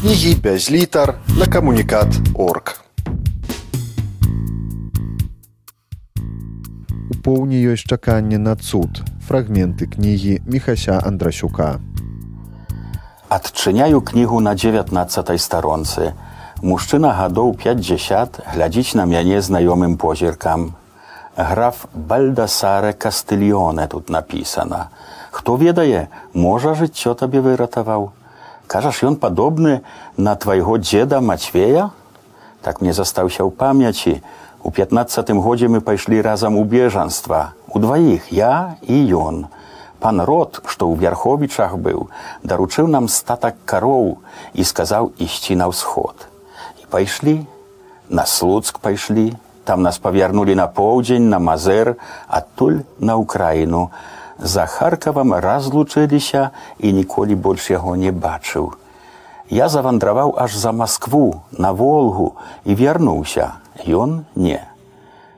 кнігі без літар на камунікат орг. У поўні ёсць чаканне на цуд фрагменты кнігі міхася андрасюка. Адчыняю кнігу на 19 старонцы. Мужчына гадоў 50 глядзіць на мяне знаёмым позіркам. Граф Бальдасаре Кастыльёне тут напісана. Хто ведае, можа жыццё табе выратаваў. Кажаш, ён падобны на твайго дзеда Мацвея? Так мне застаўся ў памяці. У 15 годзе мы пайшлі разам у бежанства. Удваіх я і ён. Пан род, што ў вярховічах быў, даручыў нам статак кароў і сказаў ісці на ўсход. І пайшлі, на слуцк пайшлі, там нас павярнулі на поўдзень, на мазэр, адтуль на ўкраіну, за харкавам разлучыліся і ніколі больш яго не бачыў. Я завандраваў аж за Маскву, на волгу і вярнуўся, ён не.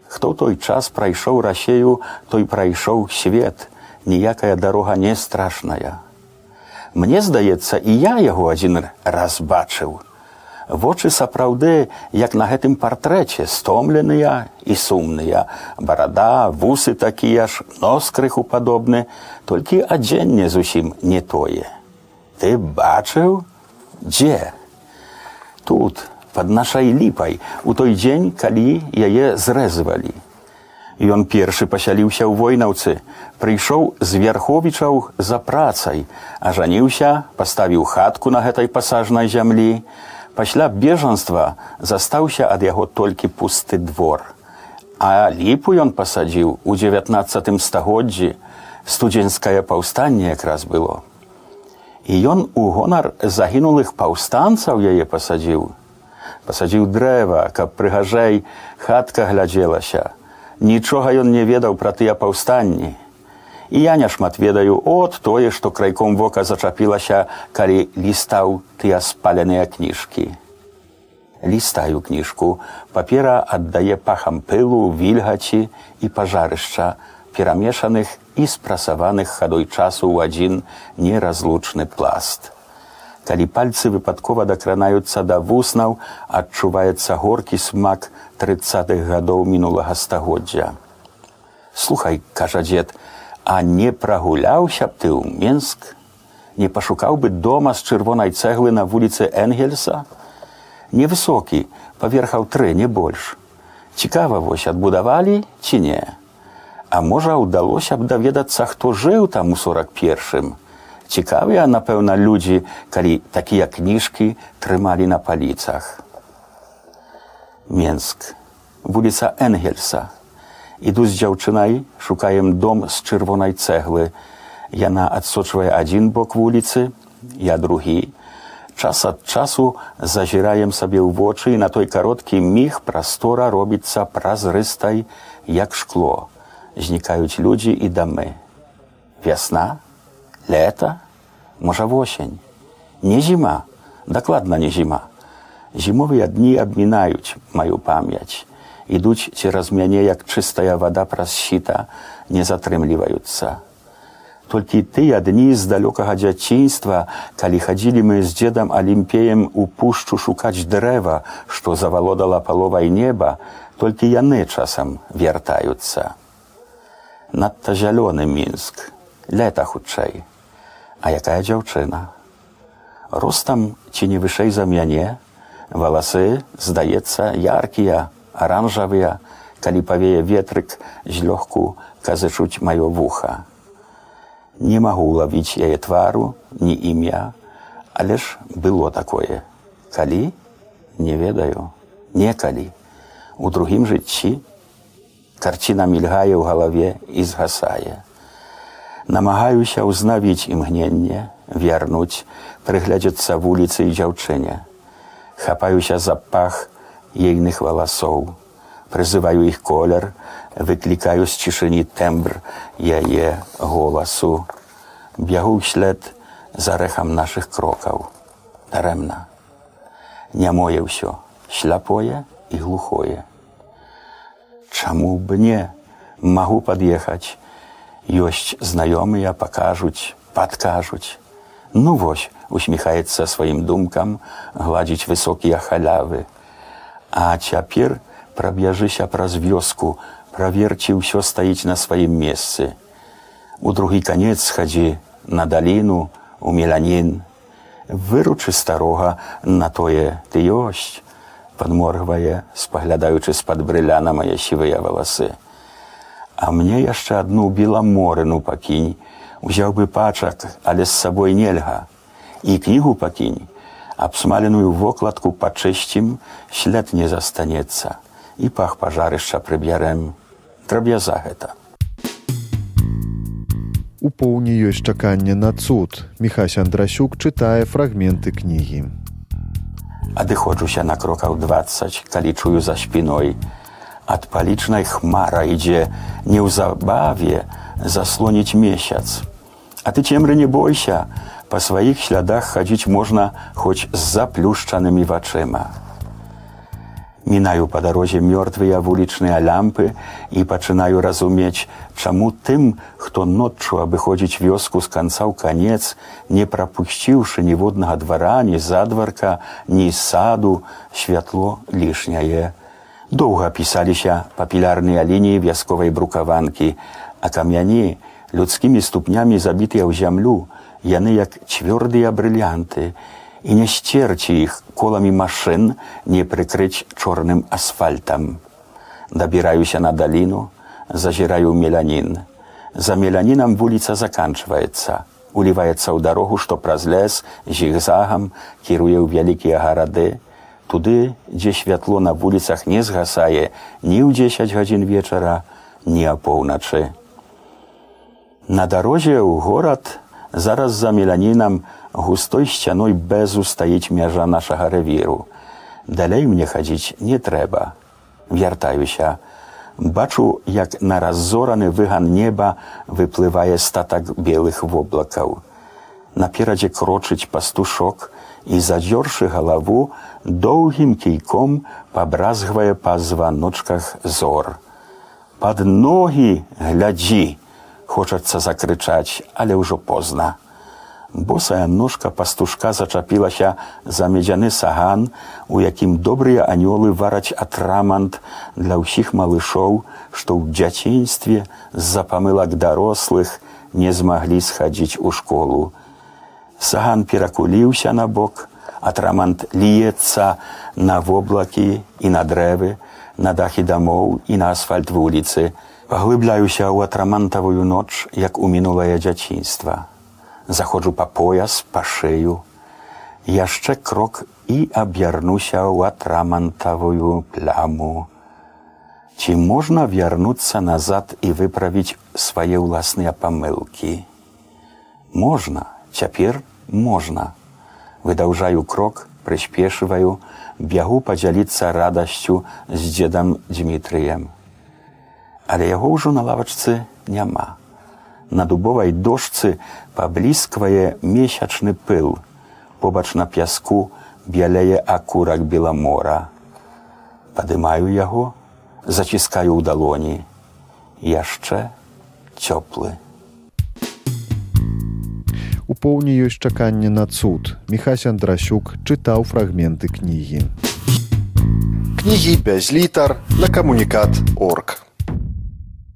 Хто той час прайшоў расею, той прайшоў свет, ніякая дарога не страшная. Мне здаецца, і я яго адзін раз бачыў. Вочы сапраўды, як на гэтым партрэце, стомленыя і сумныя. Барада, вусы такія ж, нос крыху падобны, толькі адзенне зусім не тое. Ты бачыў, дзе? Тут, под нашай ліпай, у той дзень, калі яе зрэзвалі. Ён першы пасяліўся ў войнаўцы, прыйшоў з вярховічаў за працай, ажаніўся, паставіў хатку на гэтай пасажнай зямлі, пасля бежанства застаўся ад яго толькі пусты двор. А ліпу ён пасадзіў у 19 стагоддзі студзеньскае паўстанне якраз было. І ён у гонар загінулых паўстанцаў яе пасадзіў. Пасадзіў дрэва, каб прыгажэй хатка глядзелася. Нічога ён не ведаў пра тыя паўстанні. І я няшмат ведаю от тое, што крайком вока зачапілася, калі лістаў тыя спаленыя кніжкі. Лістаю кніжку, папера аддае пахам пылу, вільгаці і пажарышча, перамешаных і спрасаваных хадой часу ў адзін неразлучны пласт. Калі пальцы выпадкова дакранаюцца да вуснаў, адчуваецца горкі смак трыццатых гадоў мінулага стагоддзя. Слухай, кажа дзед, А не прагуляўся б ты ў Менск, не пашукаў бы дома з чырвонай цэглы на вуліцы Энгельса, невысокі, паверхаў тры не больш. Цікава вось адбудавалі ці не. А можа, ўдалося б даведацца, хто жыў там у сорок першым. Цікавыя, напэўна, людзі, калі такія кніжкі трымалі на паліцах. Менск, вуліца Энгельса, іду з дзяўчынай шукаем дом з чырвонай цэглы. Яна адсочвае адзін бок вуліцы я другі. Час ад часу зазіраем сабе ў вочы і на той кароткі міг прастора робіцца празрыстай як шкло. Знікаюць людзі і дамы. Вясна лета можа восень. Не зіма дакладна не зіма. Зімовыя дні абмінаюць маю памяць ідуць цераз мяне як чыстая вада праз сіта не затрымліваюцца. Толькі тыя дні з далёкага дзяцінства, калі хадзілі мы з дзедам алімпеем у пушчу шукаць дрэва, што завалодала паловай неба, толькі яны часам вяртаюцца. Надта зялёны мінск, лета хутчэй, А якая дзяўчына. Ростам ці не вышэй за мяне, валасы, здаецца, яркія, аранжавыя, калі павее ветрык злёгку казачуць маё вуха. Не магу лавіць яе твару, ні імя, але ж было такое. Калі не ведаю, некалі, у другім жыцці карціна мільгае ў галаве і згасае. Намагаюся ўзнавіць імгненне, вярнуць, прыглядзецца вуліцы і дзяўчыне. Хапаюся за пах, ейных валасоў. Прызываю іх колер, выклікаю з цішыні тэмбр яе голасу. Бягу след за рэхам нашых крокаў. Дарэмна. Нямое ўсё, сляпое і глухое. Чаму б не магу пад'ехаць, ёсць знаёмыя пакажуць, падкажуць. Ну вось, усміхаецца сваім думкам, гладзіць высокія халявы. А цяпер праб'яжыся праз вёску, праверці ўсё стаіць на сваім месцы. У другі канец схадзі на даліну, у меланін. Выручы старога на тое ты ёсць, падморгвае, спаглядаючы з-пад брыля на мае сівыя валасы. А мне яшчэ адну беламорыну пакінь, узяў бы пачак, але з сабой нельга. І кнігу пакінь, абсмаленую вокладку пачысцім, след не застанецца. І пах пажарышча прыбярэм. Драб'яза гэта. У поўні ёсць чаканне на цуд. Міхась Андрасюк чытае фрагменты кнігі. Адыходжуся на крокаў 20, калі чую за спіной. Ад палічнай хмара ідзе неўзабаве заслоніць месяц. А ты цемры не бойся, па сваіх слядах хадзіць можна хоць з заплюшчанымі вачыма. Мінаю па дарозе мёртвыя вулічныя лямпы і пачынаю разумець, чаму тым, хто ноччу абыходзіць вёску з канца ў канец, не прапусціўшы ніводнага двара, ні задварка, ні саду, святло лішняе. Доўга пісаліся папілярныя лініі вясковай брукаванкі, а камяні людскімі ступнямі забітыя ў зямлю, яны як цвёрдыя брыльянты, і не сцерці іх коламі машын не прыкрыць чорным асфальтам. Дабіраюся на даліну, зазіраю мелянін. За мелянінам вуліца заканчваецца, уліваецца ў дарогу, што праз лес зігзагам кіруе ў вялікія гарады, туды, дзе святло на вуліцах не згасае ні ў 10 гадзін вечара, ні апоўначы. На дарозе ў горад зараз за мелянінам густой сцяной безу стаіць мяжа нашага рэвіру. Далей мне хадзіць не трэба. Вяртаюся. Бачу, як на раззораны выган неба выплывае статак белых воблакаў. Наперадзе крочыць пастушок і, задзёршы галаву, доўгім кійком пабразгвае па званочках зор. Пад ногі глядзі, хочацца закрычаць, але ўжо позна. Босая ножка пастушка зачапілася за медзяны саган, у якім добрыя анёлы вараць атрамант для ўсіх малышоў, што ў дзяцінстве з-за памылак дарослых не змаглі схадзіць у школу. Саган перакуліўся на бок, атрамант ліецца на воблакі і на дрэвы, на дахі дамоў і на асфальт вуліцы, паглыбляюся ў атрамантавую ноч, як у мінулае дзяцінства. Заходжу па пояс па шею яшчэ крок і аб'ярнуся ў атрамантавую пляму. Ці можна вярнуцца назад і выправіць свае ўласныя памылкі? Можна цяпер можна. Выдаўжаю крок прыспешваю бягу падзяліцца радасцю з дзедам дмітрыем але яго ўжо на лавачцы няма на дубовай дошцы паблісквае месячны пыл. Побач на пяску бяляе акурак беламора. Падымаю яго, заціскаю ў далоні. Яшчэ цёплы. У поўні ёсць чаканне на цуд. Міхась Андрасюк чытаў фрагменты кнігі. Кнігі без літар на камунікат орг.